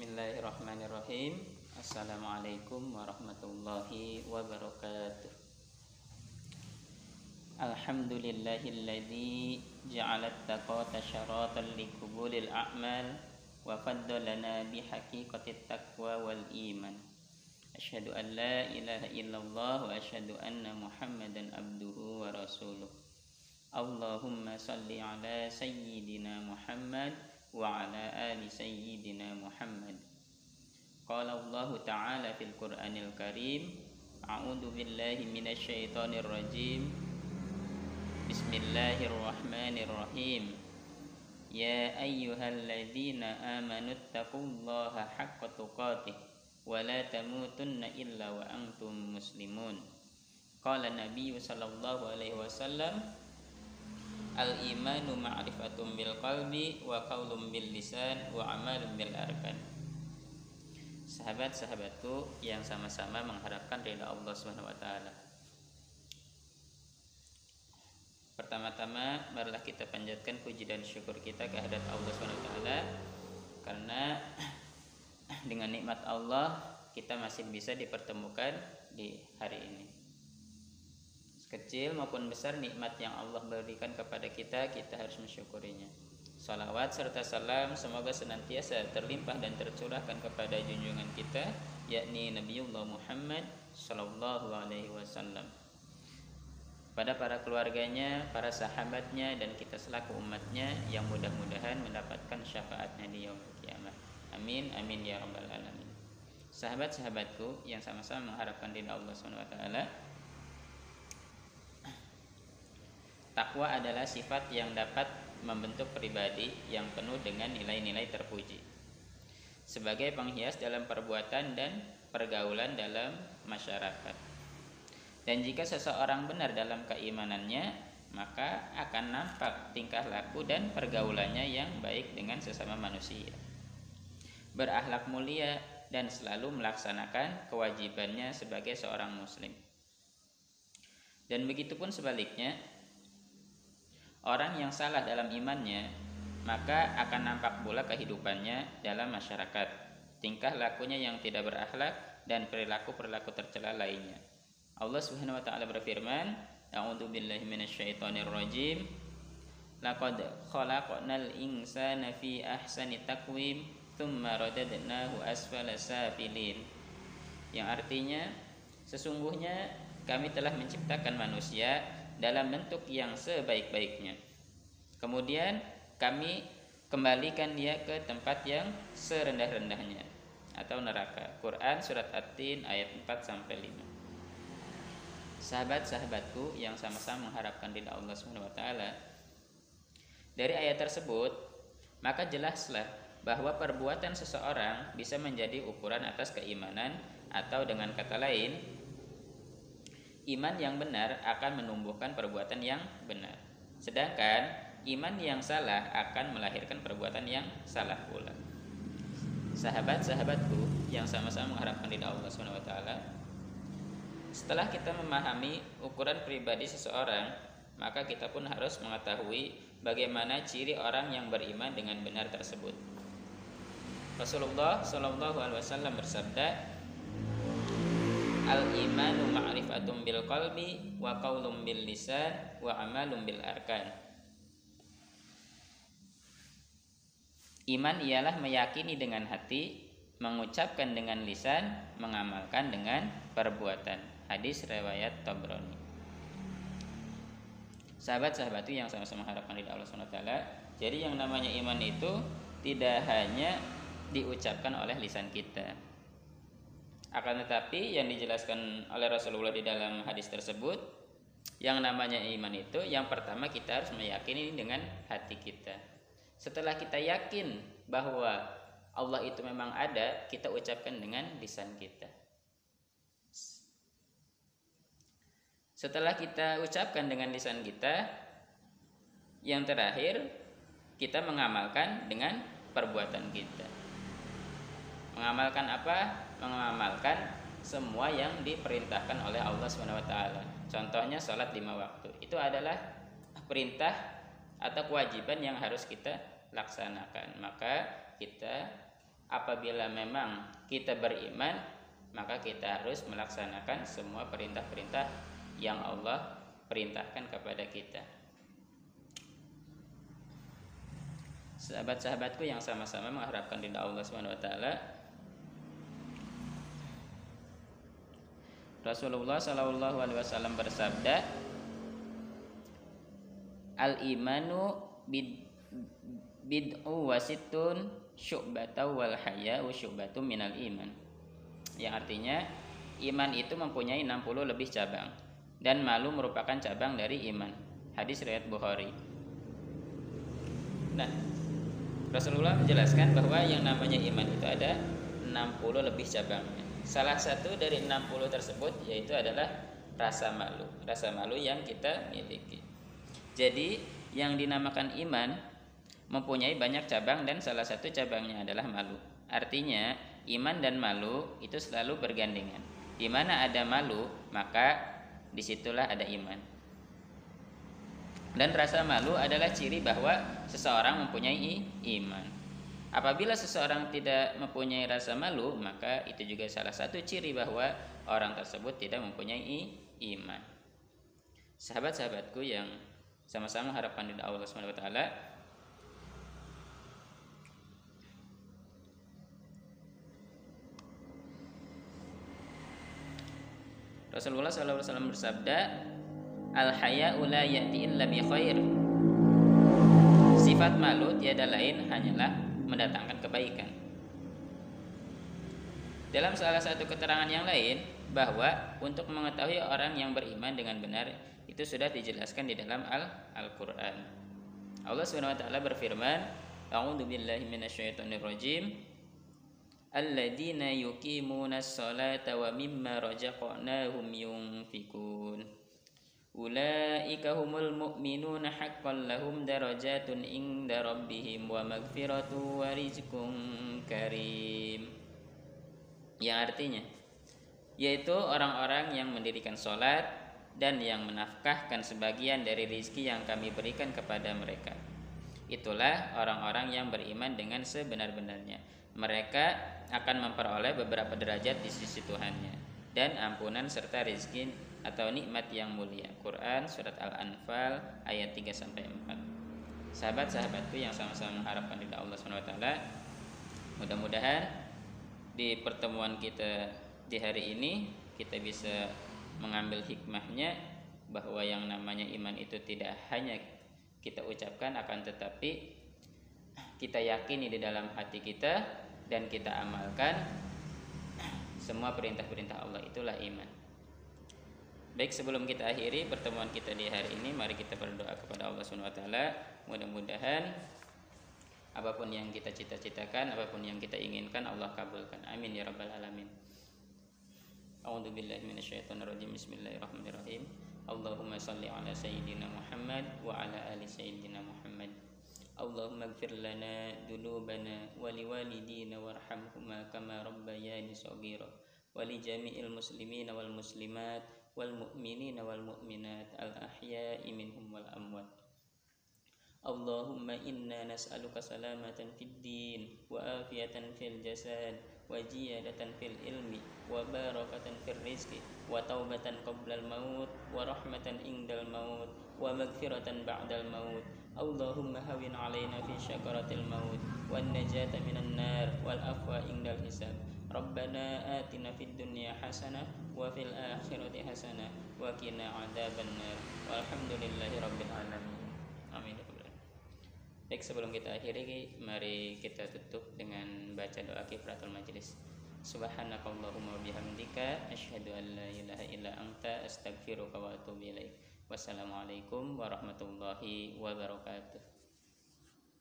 Bismillahirrahmanirrahim Assalamualaikum warahmatullahi wabarakatuh Alhamdulillahilladzi ja'alat taqata syaratan likubulil a'mal wa faddalana bihaqiqatit taqwa wal iman Asyhadu an la ilaha illallah wa asyhadu anna Muhammadan abduhu wa rasuluh Allahumma salli ala sayyidina Muhammad wa ala ali sayyidina Muhammad Qala Allah Ta'ala fil Qur'anil Karim A'udzu billahi minasy syaithanir rajim Bismillahirrahmanirrahim Ya ayyuhalladzina amanu taqullaha haqqa tuqatih wa la tamutunna illa wa antum muslimun Qala Nabi sallallahu alaihi wasallam Al imanu ma'rifatum bil qalbi wa qaulum bil lisan wa amalum bil arkan. Sahabat-sahabatku yang sama-sama mengharapkan ridha Allah Subhanahu wa taala. Pertama-tama marilah kita panjatkan puji dan syukur kita kehadirat Allah Subhanahu wa taala karena dengan nikmat Allah kita masih bisa dipertemukan di hari ini kecil maupun besar nikmat yang Allah berikan kepada kita kita harus mensyukurinya salawat serta salam semoga senantiasa terlimpah dan tercurahkan kepada junjungan kita yakni Nabiullah Muhammad Sallallahu Alaihi Wasallam pada para keluarganya, para sahabatnya dan kita selaku umatnya yang mudah-mudahan mendapatkan syafaatnya di yaum kiamat. Amin amin ya rabbal alamin. Sahabat-sahabatku yang sama-sama mengharapkan ridha Allah Subhanahu wa taala, Takwa adalah sifat yang dapat membentuk pribadi yang penuh dengan nilai-nilai terpuji. Sebagai penghias dalam perbuatan dan pergaulan dalam masyarakat. Dan jika seseorang benar dalam keimanannya, maka akan nampak tingkah laku dan pergaulannya yang baik dengan sesama manusia. Berakhlak mulia dan selalu melaksanakan kewajibannya sebagai seorang muslim. Dan begitupun sebaliknya, Orang yang salah dalam imannya, maka akan nampak pula kehidupannya dalam masyarakat, tingkah lakunya yang tidak berakhlak dan perilaku-perilaku tercela lainnya. Allah Subhanahu wa taala berfirman, A'udzu billahi minasyaitonir rajim. Laqad khalaqnal insana fi ahsani taqwim thumma radadnahu asfala safilin. Yang artinya sesungguhnya kami telah menciptakan manusia dalam bentuk yang sebaik-baiknya. Kemudian kami kembalikan dia ke tempat yang serendah-rendahnya atau neraka. Quran surat At-Tin ayat 4 sampai 5. Sahabat-sahabatku yang sama-sama mengharapkan ridha Allah Subhanahu wa taala. Dari ayat tersebut, maka jelaslah bahwa perbuatan seseorang bisa menjadi ukuran atas keimanan atau dengan kata lain iman yang benar akan menumbuhkan perbuatan yang benar. Sedangkan iman yang salah akan melahirkan perbuatan yang salah pula. Sahabat-sahabatku yang sama-sama mengharapkan ridha Allah Subhanahu wa taala. Setelah kita memahami ukuran pribadi seseorang, maka kita pun harus mengetahui bagaimana ciri orang yang beriman dengan benar tersebut. Rasulullah Shallallahu alaihi wasallam bersabda, al imanu ma'rifatum bil qalbi wa qaulum bil lisan wa amalum bil arkan Iman ialah meyakini dengan hati, mengucapkan dengan lisan, mengamalkan dengan perbuatan. Hadis riwayat Tabrani. Sahabat-sahabatku yang sama-sama harapkan di Allah SWT Jadi yang namanya iman itu tidak hanya diucapkan oleh lisan kita akan tetapi yang dijelaskan oleh Rasulullah di dalam hadis tersebut yang namanya iman itu yang pertama kita harus meyakini dengan hati kita. Setelah kita yakin bahwa Allah itu memang ada, kita ucapkan dengan lisan kita. Setelah kita ucapkan dengan lisan kita, yang terakhir kita mengamalkan dengan perbuatan kita. Mengamalkan apa? mengamalkan semua yang diperintahkan oleh Allah SWT. Contohnya sholat lima waktu. Itu adalah perintah atau kewajiban yang harus kita laksanakan. Maka kita apabila memang kita beriman maka kita harus melaksanakan semua perintah-perintah yang Allah perintahkan kepada kita. Sahabat-sahabatku yang sama-sama mengharapkan ridha Allah Subhanahu wa taala, Rasulullah Shallallahu alaihi wasallam bersabda, "Al imanu bid bid'u wasitun syu'batu wal haya syu'batu minal iman." Yang artinya iman itu mempunyai 60 lebih cabang dan malu merupakan cabang dari iman. Hadis riwayat Bukhari. Nah, Rasulullah menjelaskan bahwa yang namanya iman itu ada 60 lebih cabangnya. Salah satu dari 60 tersebut yaitu adalah rasa malu. Rasa malu yang kita miliki. Jadi, yang dinamakan iman mempunyai banyak cabang dan salah satu cabangnya adalah malu. Artinya, iman dan malu itu selalu bergandengan. Di mana ada malu, maka di situlah ada iman. Dan rasa malu adalah ciri bahwa seseorang mempunyai iman. Apabila seseorang tidak mempunyai rasa malu, maka itu juga salah satu ciri bahwa orang tersebut tidak mempunyai iman. Sahabat-sahabatku yang sama-sama harapan dari Allah Subhanahu wa taala, Rasulullah SAW bersabda, Al haya'u la ya'ti illa bi khair. Sifat malu tiada lain hanyalah mendatangkan kebaikan. Dalam salah satu keterangan yang lain bahwa untuk mengetahui orang yang beriman dengan benar itu sudah dijelaskan di dalam Al-Qur'an. Allah Subhanahu wa taala berfirman, A'udzu billahi minasyaitonir rajim alladzina yuqimuna sholata wa mimma razaqnahum yunfikun ulaika humul mu'minuna haqqan lahum darajatun inda rabbihim wa magfiratu wa rizqun karim. Yang artinya yaitu orang-orang yang mendirikan sholat dan yang menafkahkan sebagian dari rizki yang kami berikan kepada mereka. Itulah orang-orang yang beriman dengan sebenar-benarnya. Mereka akan memperoleh beberapa derajat di sisi Tuhannya dan ampunan serta rezeki atau nikmat yang mulia. Quran surat Al-Anfal ayat 3 sampai 4. Sahabat-sahabatku yang sama-sama mengharapkan ridha Allah SWT Mudah-mudahan di pertemuan kita di hari ini kita bisa mengambil hikmahnya bahwa yang namanya iman itu tidak hanya kita ucapkan akan tetapi kita yakini di dalam hati kita dan kita amalkan semua perintah-perintah Allah itulah iman. Baik sebelum kita akhiri pertemuan kita di hari ini mari kita berdoa kepada Allah Subhanahu wa taala. Mudah-mudahan apa pun yang kita cita-citakan apa pun yang kita inginkan Allah kabulkan. Amin ya rabbal alamin. A'udzu billahi minasyaitonir rajim. Bismillahirrahmanirrahim. Allahumma salli ala sayyidina Muhammad wa ala ali sayyidina Muhammad. Allahumma ighfir lana dhunubana wa liwalidina warhamhuma kama rabbayani shaghira wa li jami'il muslimina wal muslimat. والمؤمنين والمؤمنات الأحياء منهم والأموات. اللهم إنا نسألك سلامة في الدين وآفية في الجسد وجيادة في العلم وبركة في الرزق وتوبة قبل الموت ورحمة عند الموت ومغفرة بعد الموت. اللهم هون علينا في شكرة الموت والنجاة من النار والعفو عند الحساب. ربنا آتنا في الدنيا حسنة وفي الآخرة حسنة وقنا عذاب النار والحمد لله رب العالمين amin Baik sebelum kita akhiri mari kita tutup dengan baca doa kifratul majlis Subhanakallahumma bihamdika asyhadu an la ilaha illa anta astaghfiruka wa atubu ilaik Wassalamualaikum warahmatullahi wabarakatuh.